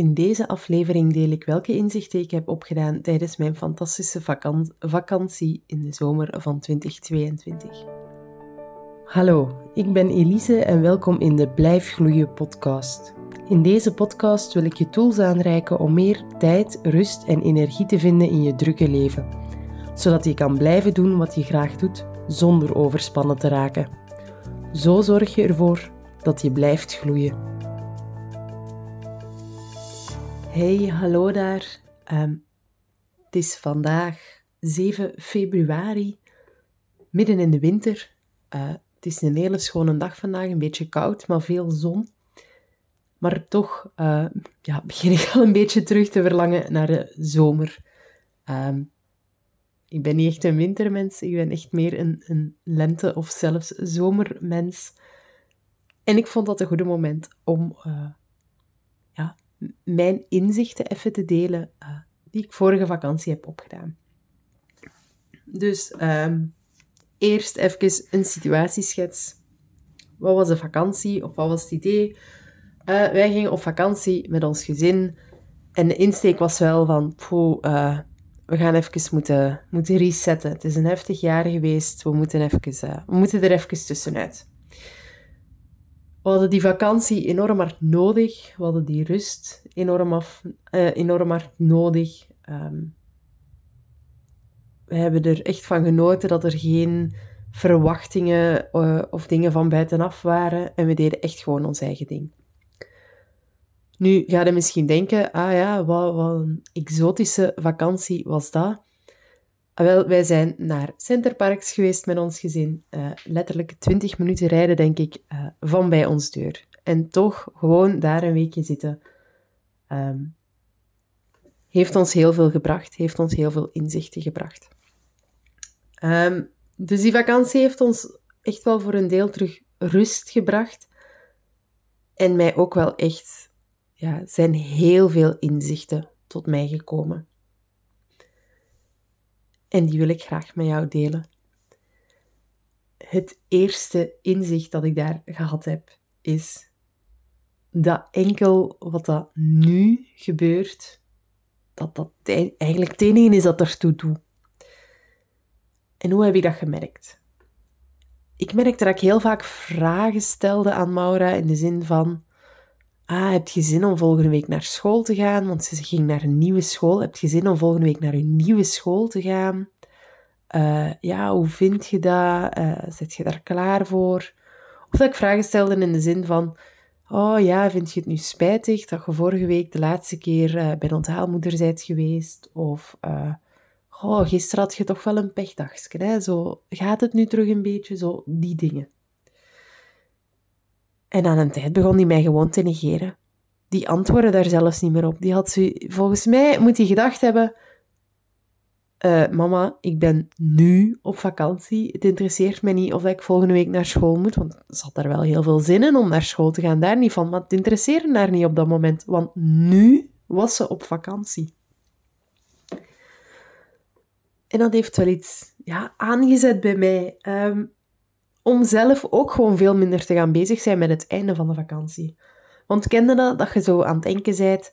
In deze aflevering deel ik welke inzichten ik heb opgedaan tijdens mijn fantastische vakantie in de zomer van 2022. Hallo, ik ben Elise en welkom in de Blijf Gloeien podcast. In deze podcast wil ik je tools aanreiken om meer tijd, rust en energie te vinden in je drukke leven, zodat je kan blijven doen wat je graag doet zonder overspannen te raken. Zo zorg je ervoor dat je blijft gloeien. Hey, hallo daar. Ehm, het is vandaag 7 februari, midden in de winter. Uh, het is een hele schone dag vandaag, een beetje koud, maar veel zon. Maar toch uh, ja, begin ik al een beetje terug te verlangen naar de zomer. Um, ik ben niet echt een wintermens, ik ben echt meer een, een lente- of zelfs zomermens. En ik vond dat een goede moment om ja, mijn inzichten even te delen uh, die ik vorige vakantie heb opgedaan. Dus um, eerst even een situatieschets. Wat was de vakantie of wat was het idee? Uh, wij gingen op vakantie met ons gezin en de insteek was wel van, poeh, uh, we gaan even moeten, moeten resetten. Het is een heftig jaar geweest, we moeten, even, we moeten er even tussenuit. We hadden die vakantie enorm hard nodig. We hadden die rust enorm, af, uh, enorm hard nodig. Um, we hebben er echt van genoten dat er geen verwachtingen uh, of dingen van buitenaf waren. En we deden echt gewoon ons eigen ding. Nu ga je misschien denken, ah ja, wat, wat een exotische vakantie was dat. Ah, wel, wij zijn naar Centerparks geweest met ons gezin. Uh, letterlijk 20 minuten rijden, denk ik, van bij ons deur. En toch gewoon daar een weekje zitten. Um, heeft ons heel veel gebracht, heeft ons heel veel inzichten gebracht. Um, dus die vakantie heeft ons echt wel voor een deel terug rust gebracht. En mij ook wel echt, ja, zijn heel veel inzichten tot mij gekomen. En die wil ik graag met jou delen. Het eerste inzicht dat ik daar gehad heb, is dat enkel wat dat nu gebeurt, dat dat eigenlijk het enige is dat ertoe doet. En hoe heb ik dat gemerkt? Ik merkte dat ik heel vaak vragen stelde aan Maura in de zin van: Ah, heb je zin om volgende week naar school te gaan? Want ze ging naar een nieuwe school. Heb je zin om volgende week naar een nieuwe school te gaan? Uh, ja, hoe vind je dat? Uh, zit je daar klaar voor? Of dat ik vragen stelde in de zin van: Oh ja, vind je het nu spijtig dat je vorige week de laatste keer uh, bij de onthaalmoeder bent geweest? Of oh, gisteren had je toch wel een pechdagje. Zo, gaat het nu terug een beetje? Zo, die dingen. En aan een tijd begon hij mij gewoon te negeren. Die antwoordde daar zelfs niet meer op. Die had ze, volgens mij moet hij gedacht hebben: uh, Mama, ik ben nu op vakantie. Het interesseert mij niet of ik volgende week naar school moet. Want ze had daar wel heel veel zin in om naar school te gaan, daar niet van. Maar het interesseerde haar niet op dat moment. Want nu was ze op vakantie. En dat heeft wel iets ja, aangezet bij mij. Um, om zelf ook gewoon veel minder te gaan bezig zijn met het einde van de vakantie. Want kende dat, dat je zo aan het denken bent...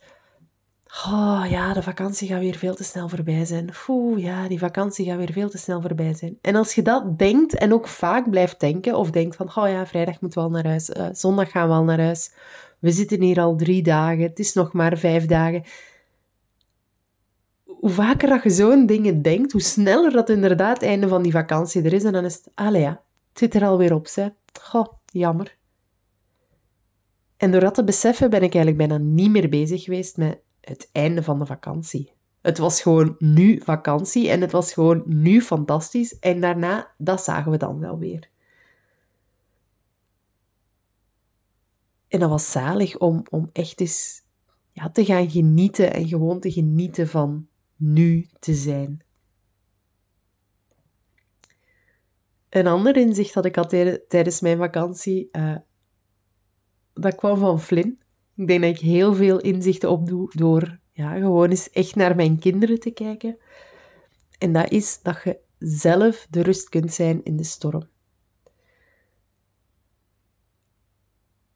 Oh ja, de vakantie gaat weer veel te snel voorbij zijn. Oeh, ja, die vakantie gaat weer veel te snel voorbij zijn. En als je dat denkt en ook vaak blijft denken, of denkt van, oh ja, vrijdag moeten we al naar huis, uh, zondag gaan we al naar huis, we zitten hier al drie dagen, het is nog maar vijf dagen. Hoe vaker dat je zo'n dingen denkt, hoe sneller dat inderdaad het einde van die vakantie er is. En dan is het, ja, het zit er alweer op, hè. Goh, jammer. En door dat te beseffen ben ik eigenlijk bijna niet meer bezig geweest met het einde van de vakantie. Het was gewoon nu vakantie en het was gewoon nu fantastisch. En daarna, dat zagen we dan wel weer. En dat was zalig om, om echt eens ja, te gaan genieten en gewoon te genieten van nu te zijn. Een ander inzicht dat ik had tijdens mijn vakantie, uh, dat kwam van Flynn. Ik denk dat ik heel veel inzichten opdoe door ja, gewoon eens echt naar mijn kinderen te kijken. En dat is dat je zelf de rust kunt zijn in de storm.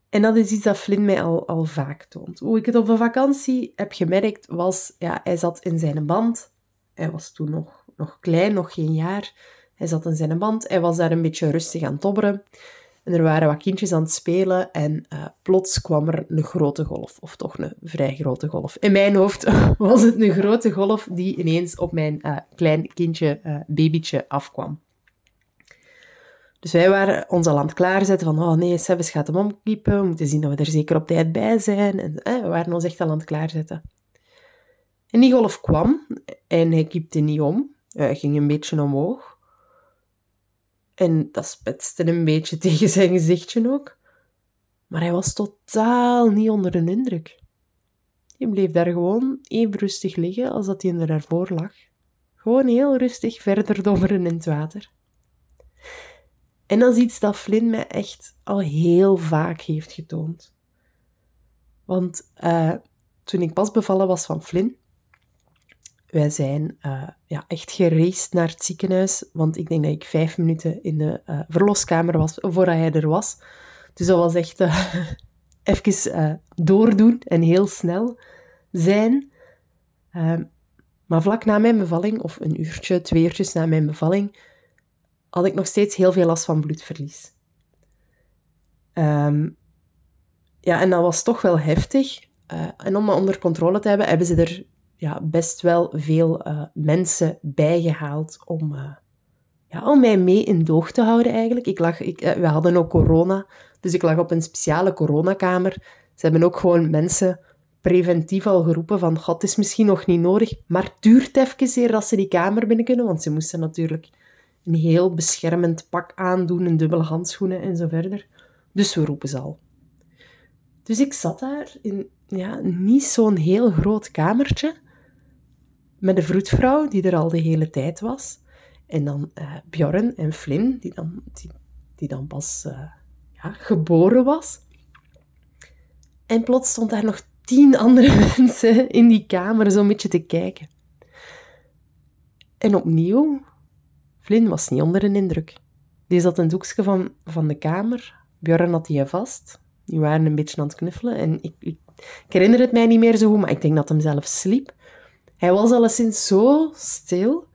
En dat is iets dat Flynn mij al, al vaak toont. Hoe ik het op een vakantie heb gemerkt, was... Ja, hij zat in zijn band. Hij was toen nog, nog klein, nog geen jaar. Hij zat in zijn band. Hij was daar een beetje rustig aan tobberen. En er waren wat kindjes aan het spelen en uh, plots kwam er een grote golf, of toch een vrij grote golf. In mijn hoofd was het een grote golf die ineens op mijn uh, klein kindje, uh, babytje, afkwam. Dus wij waren ons al aan het klaarzetten van, oh nee, Sebes gaat hem omkiepen, we moeten zien dat we er zeker op tijd bij zijn. En we waren ons echt al aan het klaarzetten. En die golf kwam en hij kiepte niet om. Hij ging een beetje omhoog. En dat spetste een beetje tegen zijn gezichtje ook. Maar hij was totaal niet onder de indruk. Hij bleef daar gewoon even rustig liggen als dat hij er daarvoor lag. Gewoon heel rustig verder dommeren in het water. En dat is iets dat Flynn mij echt al heel vaak heeft getoond. Want uh, toen ik pas bevallen was van Flynn, wij zijn uh, ja, echt gereisd naar het ziekenhuis, want ik denk dat ik vijf minuten in de uh, verloskamer was voordat hij er was. Dus dat was echt uh, even doordoen en heel snel zijn. Ehm, maar vlak na mijn bevalling, of een uurtje, twee uurtjes na mijn bevalling, had ik nog steeds heel veel last van bloedverlies. Um, ja, en dat was toch wel heftig. en om dat onder controle te hebben, hebben ze er ja, best wel veel uh, mensen bijgehaald om, uh, ja, om mij mee in doog te houden eigenlijk. Ik lag, ik, uh, we hadden ook corona, dus ik lag op een speciale coronakamer. Ze hebben ook gewoon mensen preventief al geroepen van, god, is misschien nog niet nodig, maar het duurt even eer dat ze die kamer binnen kunnen, want ze moesten natuurlijk een heel beschermend pak aandoen, een dubbele handschoenen en zo verder. Dus we roepen ze al. Dus ik zat daar in ja, niet zo'n heel groot kamertje, met de vroedvrouw, die er al de hele tijd was. En dan uh, Bjorn en Flynn, die dan, die, die dan pas uh, ja, geboren was. En plots stond daar nog tien andere mensen in die kamer zo'n beetje te kijken. En opnieuw, Flynn was niet onder een indruk. Die zat een doekje van, van de kamer. Bjorn had die vast. Die waren een beetje aan het knuffelen. En ik, ik, herinner het mij niet meer zo goed, maar ik denk dat hem zelf sliep. Hij was alleszins zo stil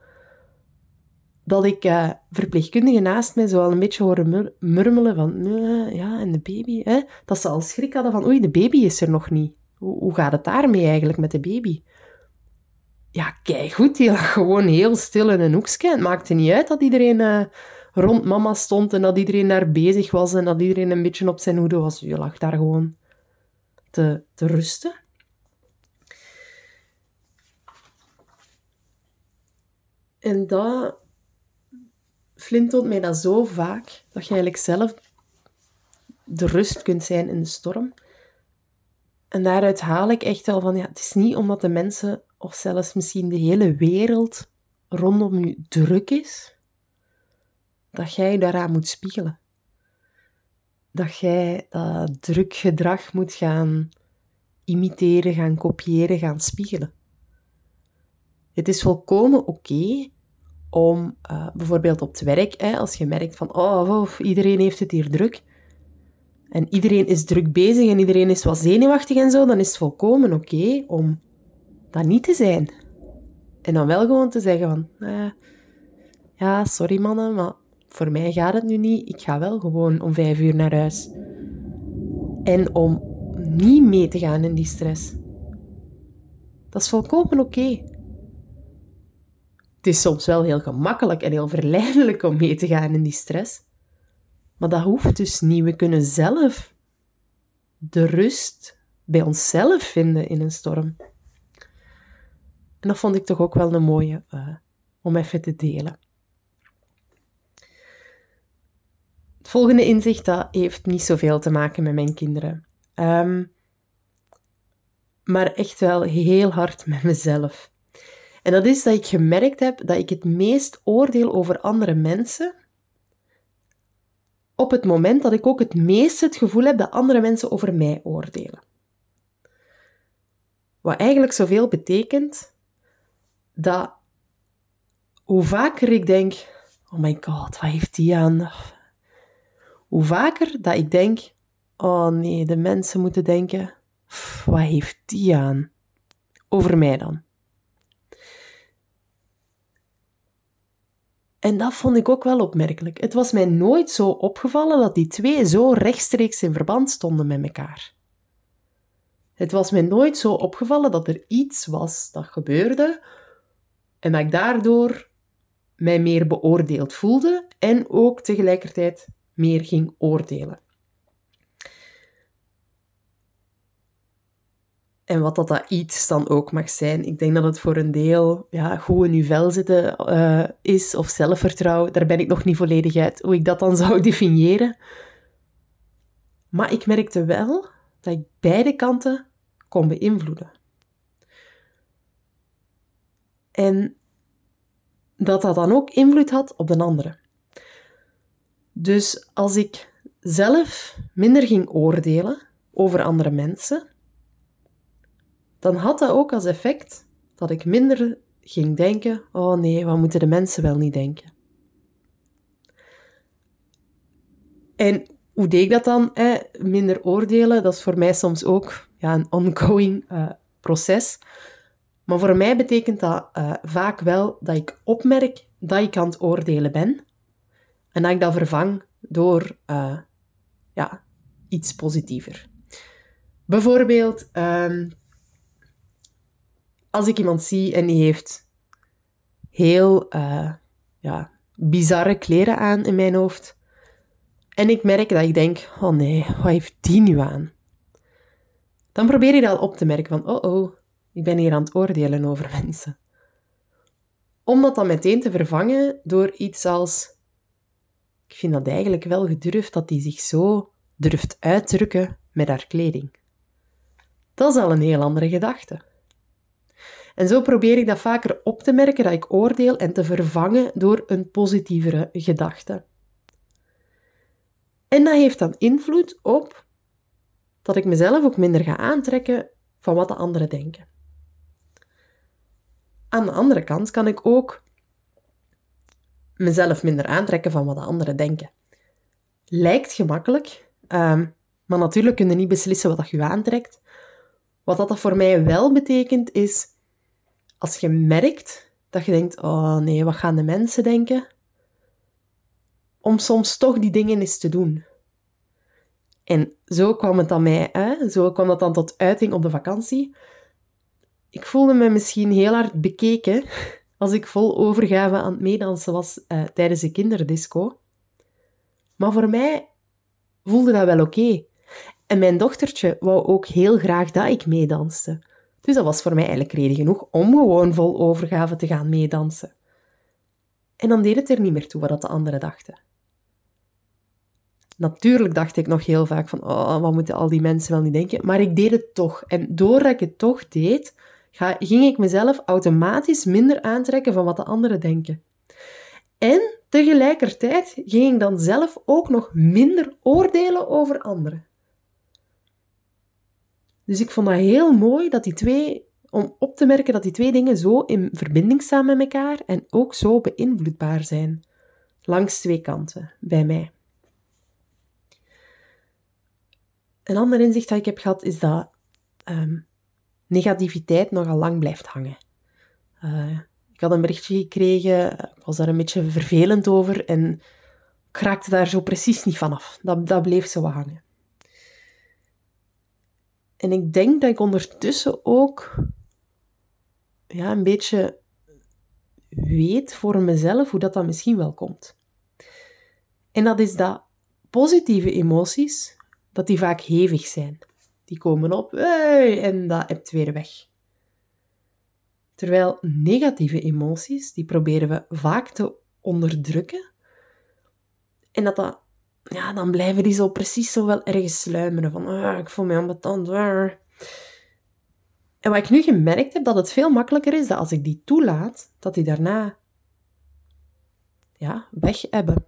dat ik uh, verpleegkundige naast mij zo al een beetje horen murmelen van ja, en de baby, hè? dat ze al schrik hadden van oei, de baby is er nog niet. Hoe, hoe gaat het daarmee eigenlijk met de baby? Ja, kijk goed, die lag gewoon heel stil in een hoekje. Het maakte niet uit dat iedereen uh, rond mama stond en dat iedereen daar bezig was en dat iedereen een beetje op zijn hoede was. Je lag daar gewoon te, te rusten. En dat flintelt mij dat zo vaak, dat je eigenlijk zelf de rust kunt zijn in de storm. En daaruit haal ik echt wel van, ja, het is niet omdat de mensen, of zelfs misschien de hele wereld rondom je druk is, dat jij daaraan moet spiegelen. Dat jij dat druk gedrag moet gaan imiteren, gaan kopiëren, gaan spiegelen. Het is volkomen oké om uh, bijvoorbeeld op het werk, hè, als je merkt van oh, oh, iedereen heeft het hier druk en iedereen is druk bezig en iedereen is wat zenuwachtig en zo, dan is het volkomen oké om dat niet te zijn. En dan wel gewoon te zeggen van eh, ja, sorry mannen, maar voor mij gaat het nu niet. Ik ga wel gewoon om vijf uur naar huis. En om niet mee te gaan in die stress. Dat is volkomen oké. Het is soms wel heel gemakkelijk en heel verleidelijk om mee te gaan in die stress. Maar dat hoeft dus niet. We kunnen zelf de rust bij onszelf vinden in een storm. En dat vond ik toch ook wel een mooie uh, om even te delen. Het volgende inzicht dat heeft niet zoveel te maken met mijn kinderen. Um, maar echt wel heel hard met mezelf. En dat is dat ik gemerkt heb dat ik het meest oordeel over andere mensen op het moment dat ik ook het meest het gevoel heb dat andere mensen over mij oordelen. Wat eigenlijk zoveel betekent dat hoe vaker ik denk, oh my god, wat heeft die aan? Hoe vaker dat ik denk, oh nee, de mensen moeten denken, wat heeft die aan? Over mij dan. En dat vond ik ook wel opmerkelijk. Het was mij nooit zo opgevallen dat die twee zo rechtstreeks in verband stonden met elkaar. Het was mij nooit zo opgevallen dat er iets was dat gebeurde en dat ik daardoor mij meer beoordeeld voelde en ook tegelijkertijd meer ging oordelen. En wat dat, dat iets dan ook mag zijn. Ik denk dat het voor een deel ja, goed in zitten uh, is of zelfvertrouwen. Daar ben ik nog niet volledig uit hoe ik dat dan zou definiëren. Maar ik merkte wel dat ik beide kanten kon beïnvloeden. En dat dat dan ook invloed had op de andere. Dus als ik zelf minder ging oordelen over andere mensen, dan had dat ook als effect dat ik minder ging denken: oh nee, wat moeten de mensen wel niet denken? En hoe deed ik dat dan? Minder oordelen, dat is voor mij soms ook ja, een ongoing uh, proces. Maar voor mij betekent dat uh, vaak wel dat ik opmerk dat ik aan het oordelen ben. En dat ik dat vervang door uh, ja, iets positiever. Bijvoorbeeld, um, als ik iemand zie en die heeft heel uh, ja, bizarre kleren aan in mijn hoofd. En ik merk dat ik denk, oh nee, wat heeft die nu aan? Dan probeer ik dat op te merken van, oh oh, ik ben hier aan het oordelen over mensen. Om dat dan meteen te vervangen door iets als, ik vind dat eigenlijk wel gedurfd dat die zich zo durft uitdrukken met haar kleding. Dat is al een heel andere gedachte. En zo probeer ik dat vaker op te merken dat ik oordeel en te vervangen door een positievere gedachte. En dat heeft dan invloed op dat ik mezelf ook minder ga aantrekken van wat de anderen denken. Aan de andere kant kan ik ook mezelf minder aantrekken van wat de anderen denken. Lijkt gemakkelijk, ehm, maar natuurlijk kun je niet beslissen wat je aantrekt. Wat dat voor mij wel betekent is als je merkt dat je denkt, oh nee, wat gaan de mensen denken? Om soms toch die dingen eens te doen. En zo kwam het dan mij, hè? zo kwam dat dan tot uiting op de vakantie. Ik voelde me misschien heel hard bekeken als ik vol overgave aan het meedansen was uh, tijdens de kinderdisco. Maar voor mij voelde dat wel oké. En mijn dochtertje wou ook heel graag dat ik meedanste. Dus dat was voor mij eigenlijk reden genoeg om gewoon vol overgave te gaan meedansen. En dan deed het er niet meer toe wat de anderen dachten. Natuurlijk dacht ik nog heel vaak van, oh, wat moeten al die mensen wel niet denken? Maar ik deed het toch. En doordat ik het toch deed, ging ik mezelf automatisch minder aantrekken van wat de anderen denken. En tegelijkertijd ging ik dan zelf ook nog minder oordelen over anderen. Dus ik vond dat heel mooi dat die twee, om op te merken dat die twee dingen zo in verbinding staan met elkaar en ook zo beïnvloedbaar zijn. Langs twee kanten, bij mij. Een ander inzicht dat ik heb gehad is dat um, negativiteit nogal lang blijft hangen. Uh, ik had een berichtje gekregen, ik was daar een beetje vervelend over en ik raakte daar zo precies niet vanaf. Dat, dat bleef zo hangen. En ik denk dat ik ondertussen ook ja, een beetje weet voor mezelf hoe dat dan misschien wel komt. En dat is dat positieve emoties, dat die vaak hevig zijn. Die komen op hey, en dat hebt weer weg. Terwijl negatieve emoties, die proberen we vaak te onderdrukken. En dat dat ja, dan blijven die zo precies zo wel ergens sluimeren. Van, ah, ik voel me ambetant. Ah. En wat ik nu gemerkt heb, dat het veel makkelijker is dat als ik die toelaat, dat die daarna ja, weg hebben.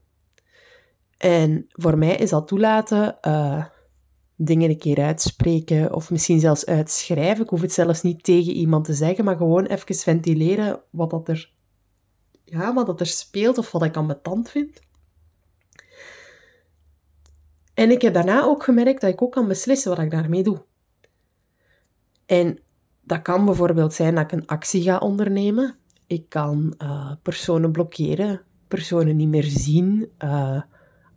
En voor mij is dat toelaten uh, dingen een keer uitspreken of misschien zelfs uitschrijven. Ik hoef het zelfs niet tegen iemand te zeggen, maar gewoon even ventileren wat dat er, ja, wat dat er speelt of wat ik ambetant vind. En ik heb daarna ook gemerkt dat ik ook kan beslissen wat ik daarmee doe. En dat kan bijvoorbeeld zijn dat ik een actie ga ondernemen. Ik kan uh, personen blokkeren, personen niet meer zien, uh,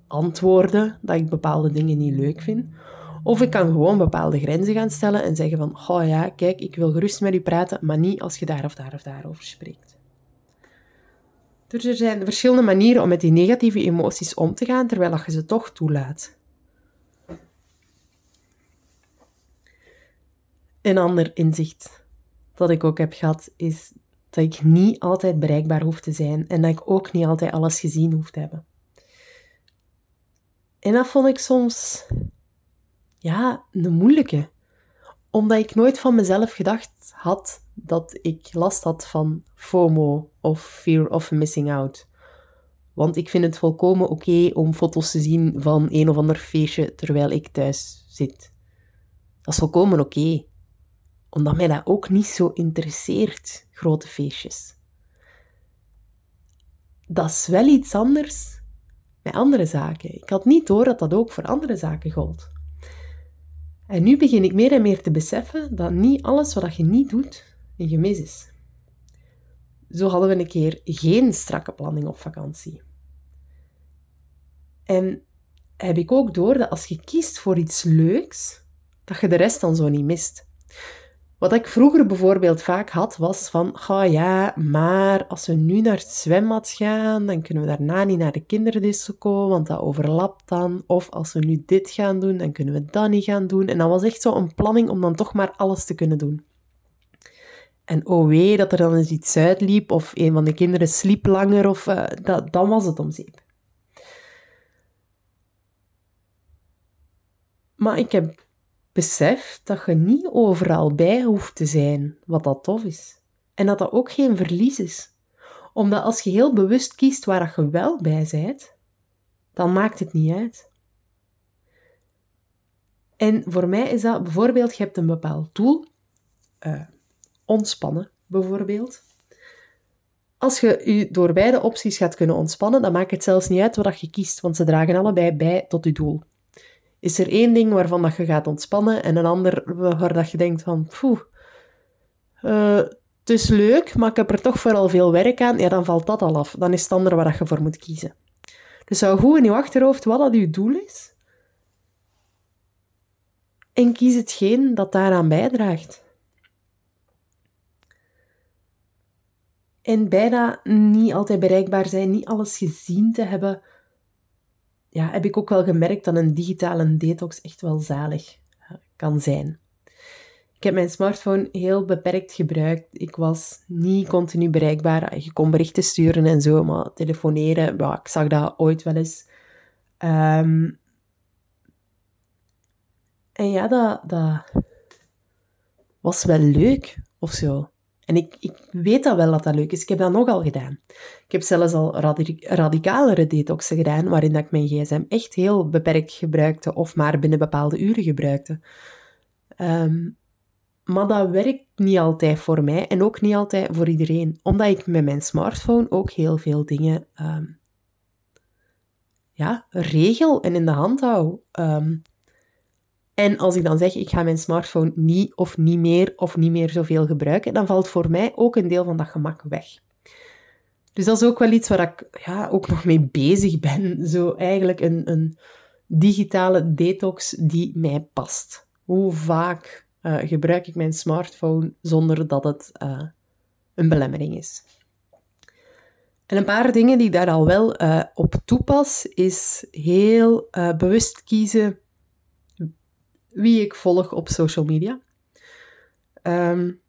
antwoorden dat ik bepaalde dingen niet leuk vind. Of ik kan gewoon bepaalde grenzen gaan stellen en zeggen van, oh ja, kijk, ik wil gerust met u praten, maar niet als je daar of daar of daar over spreekt. Dus er zijn verschillende manieren om met die negatieve emoties om te gaan, terwijl je ze toch toelaat. Een ander inzicht dat ik ook heb gehad, is dat ik niet altijd bereikbaar hoef te zijn en dat ik ook niet altijd alles gezien hoef te hebben. En dat vond ik soms, ja, een moeilijke. Omdat ik nooit van mezelf gedacht had dat ik last had van FOMO of Fear of Missing Out. Want ik vind het volkomen oké om foto's te zien van een of ander feestje terwijl ik thuis zit. Dat is volkomen oké. Omdat mij dat ook niet zo interesseert, grote feestjes. Dat is wel iets anders met andere zaken. Ik had niet door dat dat ook voor andere zaken gold. En nu begin ik meer en meer te beseffen dat niet alles wat je niet doet, een gemis is. Zo hadden we een keer geen strakke planning op vakantie. En heb ik ook door dat als je kiest voor iets leuks, dat je de rest dan zo niet mist. Wat ik vroeger bijvoorbeeld vaak had, was van, oh ja, maar als we nu naar het zwembad gaan, dan kunnen we daarna niet naar de kinderdisco, want dat overlapt dan. Of als we nu dit gaan doen, dan kunnen we dat niet gaan doen. En dat was echt zo een planning om dan toch maar alles te kunnen doen. En oh wee, dat er dan eens iets uitliep, of een van de kinderen sliep langer, of uh, dat, dan was het om zeep. Maar ik heb besef dat je niet overal bij hoeft te zijn, wat dat tof is. En dat dat ook geen verlies is. Omdat als je heel bewust kiest waar je wel bij bent, dan maakt het niet uit. En voor mij is dat bijvoorbeeld, je hebt een bepaald doel, uh, ontspannen bijvoorbeeld. Als je je door beide opties gaat kunnen ontspannen, dan maakt het zelfs niet uit wat je kiest, want ze dragen allebei bij tot je doel is er één ding waarvan dat je gaat ontspannen en een ander waar dat je denkt van, poeh, het is leuk, maar ik heb er toch vooral veel werk aan, ja, dan valt dat al af. Dan is het andere waar je voor moet kiezen. Dus hou goed in je achterhoofd wat dat je doel is. En kies hetgeen dat daaraan bijdraagt. En bijna niet altijd bereikbaar zijn, niet alles gezien te hebben, ja, heb ik ook wel gemerkt dat een digitale detox echt wel zalig eh, kan zijn. Ik heb mijn smartphone heel beperkt gebruikt. Ik was niet continu bereikbaar. Je kon berichten sturen en zo, maar telefoneren, ik zag dat ooit wel eens. Ehm, en ja, dat, dat was wel leuk of zo. En ik, ik weet dat wel dat dat leuk is. Ik heb dat nogal gedaan. Ik heb zelfs al radicalere detoxen gedaan, waarin dat ik mijn gsm echt heel beperkt gebruikte of maar binnen bepaalde uren gebruikte. Ehm, maar dat werkt niet altijd voor mij en ook niet altijd voor iedereen. Omdat ik met mijn smartphone ook heel veel dingen ehm, ja, regel en in de hand hou. Um, en als ik dan zeg, ik ga mijn smartphone niet of niet meer of niet meer zoveel gebruiken, dan valt voor mij ook een deel van dat gemak weg. Dus dat is ook wel iets waar ik ja, ook nog mee bezig ben. Zo eigenlijk een, een digitale detox die mij past. Hoe vaak uh, gebruik ik mijn smartphone zonder dat het uh, een belemmering is? En een paar dingen die ik daar al wel uh, op toepas, is heel bewust kiezen wie ik volg op social media. Um,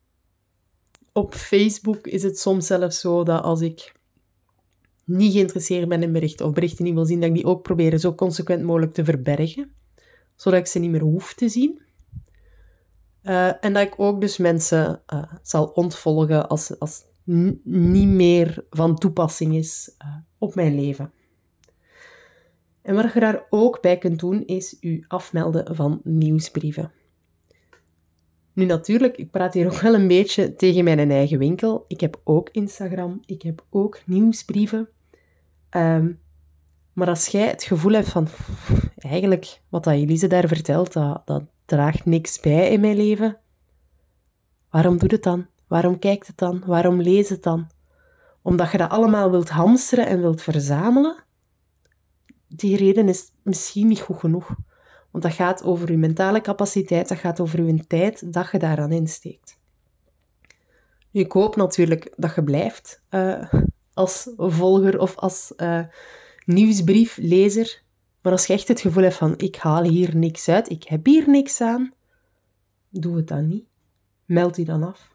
op Facebook is het soms zelfs zo dat als ik niet geïnteresseerd ben in berichten of berichten niet wil zien, dat ik die ook probeer zo consequent mogelijk te verbergen, zodat ik ze niet meer hoef te zien. Uh, en dat ik ook dus mensen uh, zal ontvolgen als, als niet meer van toepassing is uh, op mijn leven. En wat je daar ook bij kunt doen, is je afmelden van nieuwsbrieven. Nu natuurlijk, ik praat hier ook wel een beetje tegen mijn eigen winkel. Ik heb ook Instagram, ik heb ook nieuwsbrieven. Um, Maar als jij het gevoel hebt van, eigenlijk, wat dat Elise daar vertelt, dat, dat draagt niks bij in mijn leven, waarom doe het dan? Waarom kijkt het dan? Waarom lees het dan? Omdat je dat allemaal wilt hamsteren en wilt verzamelen? Die reden is misschien niet goed genoeg. Want dat gaat over je mentale capaciteit, dat gaat over je tijd dat je daaraan insteekt. Ik hoop natuurlijk dat je blijft uh, als volger of als uh, nieuwsbrieflezer. Maar als je echt het gevoel hebt van ik haal hier niks uit, ik heb hier niks aan, doe het dan niet. Meld je dan af.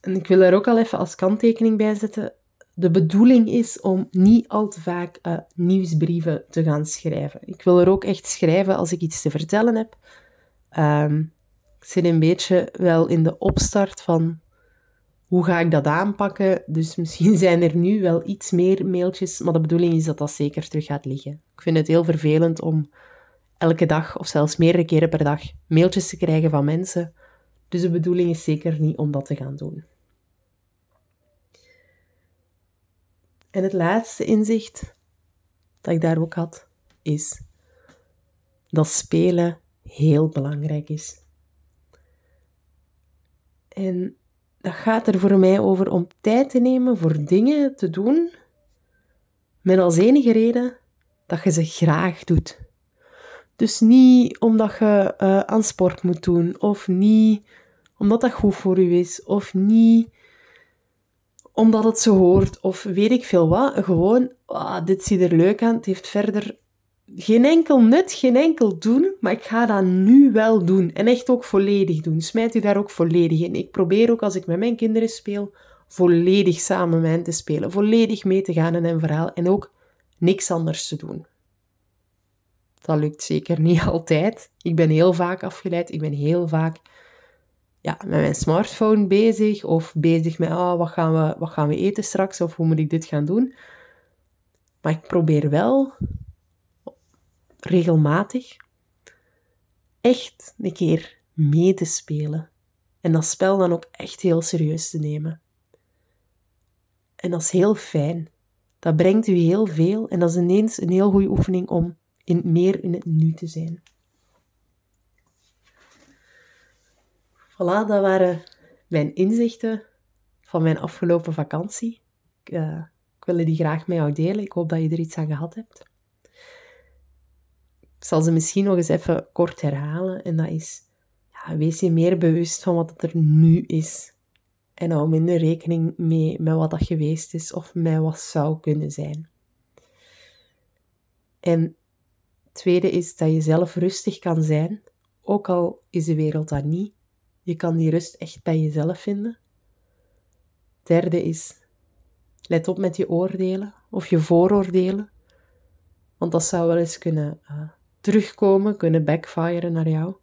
En ik wil er ook al even als kanttekening bij zetten. De bedoeling is om niet al te vaak uh, nieuwsbrieven te gaan schrijven. Ik wil er ook echt schrijven als ik iets te vertellen heb. Um, ik zit een beetje wel in de opstart van hoe ga ik dat aanpakken. Dus misschien zijn er nu wel iets meer mailtjes, maar de bedoeling is dat dat zeker terug gaat liggen. Ik vind het heel vervelend om elke dag of zelfs meerdere keren per dag mailtjes te krijgen van mensen. Dus de bedoeling is zeker niet om dat te gaan doen. En het laatste inzicht dat ik daar ook had, is dat spelen heel belangrijk is. En dat gaat er voor mij over om tijd te nemen voor dingen te doen, met als enige reden dat je ze graag doet. Dus niet omdat je uh, aan sport moet doen, of niet omdat dat goed voor je is, of niet omdat het zo hoort, of weet ik veel wat. Gewoon, ah, dit ziet er leuk aan, het heeft verder geen enkel nut, geen enkel doen, maar ik ga dat nu wel doen. En echt ook volledig doen. Smijt u daar ook volledig in. Ik probeer ook als ik met mijn kinderen speel, volledig samen met te spelen. Volledig mee te gaan in een verhaal en ook niks anders te doen. Dat lukt zeker niet altijd. Ik ben heel vaak afgeleid. Ik ben heel vaak ja, met mijn smartphone bezig. Of bezig met, oh, wat, gaan we, wat gaan we eten straks? Of hoe moet ik dit gaan doen? Maar ik probeer wel regelmatig echt een keer mee te spelen. En dat spel dan ook echt heel serieus te nemen. En dat is heel fijn. Dat brengt u heel veel en dat is ineens een heel goede oefening om in, meer in het nu te zijn. Voilà, dat waren mijn inzichten van mijn afgelopen vakantie. Ik, uh, ik wil die graag met jou delen. Ik hoop dat je er iets aan gehad hebt. Ik zal ze misschien nog eens even kort herhalen. En dat is, ja, wees je meer bewust van wat er nu is. En hou minder rekening mee met wat dat geweest is of met wat zou kunnen zijn. En tweede is dat je zelf rustig kan zijn, ook al is de wereld dat niet. Je kan die rust echt bij jezelf vinden. Derde is, let op met je oordelen of je vooroordelen, want dat zou wel eens kunnen uh, terugkomen, kunnen backfiren naar jou.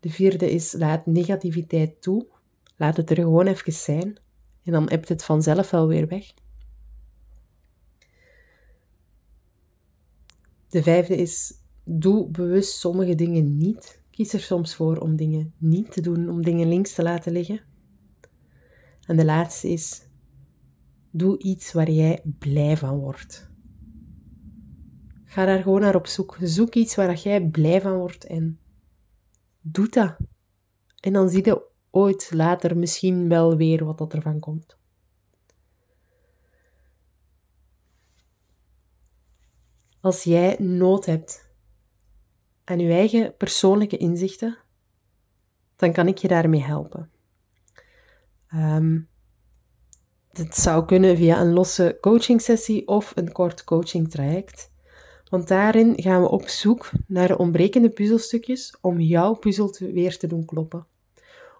De vierde is laat negativiteit toe. Laat het er gewoon even zijn. En dan hebt het vanzelf wel weer weg. De vijfde is doe bewust sommige dingen niet. Kies er soms voor om dingen niet te doen, om dingen links te laten liggen. En de laatste is doe iets waar jij blij van wordt. Ga daar gewoon naar op zoek. Zoek iets waar jij blij van wordt en doe dat. En dan zie je ooit later misschien wel weer wat dat ervan komt. Als jij nood hebt aan je eigen persoonlijke inzichten, dan kan ik je daarmee helpen. Um, het zou kunnen via een losse coaching sessie of een kort coaching traject. Want daarin gaan we op zoek naar de ontbrekende puzzelstukjes om jouw puzzel weer te doen kloppen.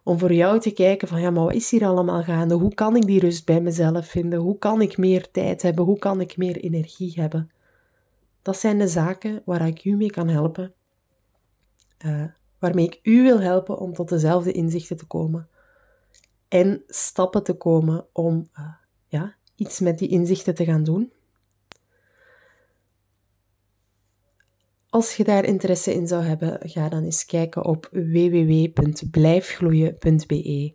Om voor jou te kijken van ja, maar wat is hier allemaal gaande? Hoe kan ik die rust bij mezelf vinden? Hoe kan ik meer tijd hebben? Hoe kan ik meer energie hebben? Dat zijn de zaken waar ik u mee kan helpen. Uh, waarmee ik u wil helpen om tot dezelfde inzichten te komen. En stappen te komen om uh, ja, iets met die inzichten te gaan doen. Als je daar interesse in zou hebben, ga dan eens kijken op www.blijfgloeien.be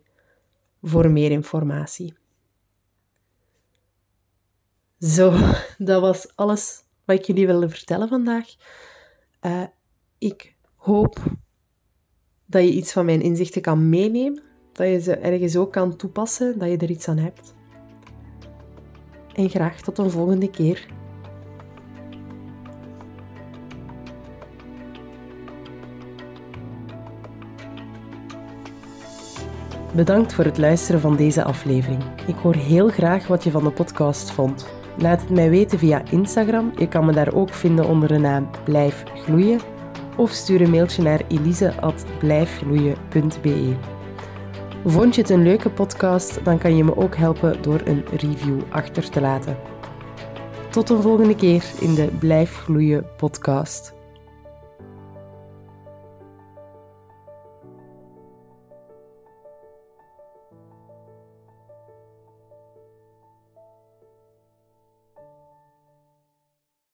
voor meer informatie. Zo, dat was alles wat ik jullie wilde vertellen vandaag. Uh, ik hoop dat je iets van mijn inzichten kan meenemen, dat je ze ergens ook kan toepassen, dat je er iets aan hebt. En graag tot een volgende keer. Bedankt voor het luisteren van deze aflevering. Ik hoor heel graag wat je van de podcast vond. Laat het mij weten via Instagram. Je kan me daar ook vinden onder de naam Blijf Gloeien. Of stuur een mailtje naar elise.blijfgloeien.be. Vond je het een leuke podcast, dan kan je me ook helpen door een review achter te laten. Tot een volgende keer in de Blijf Gloeien podcast.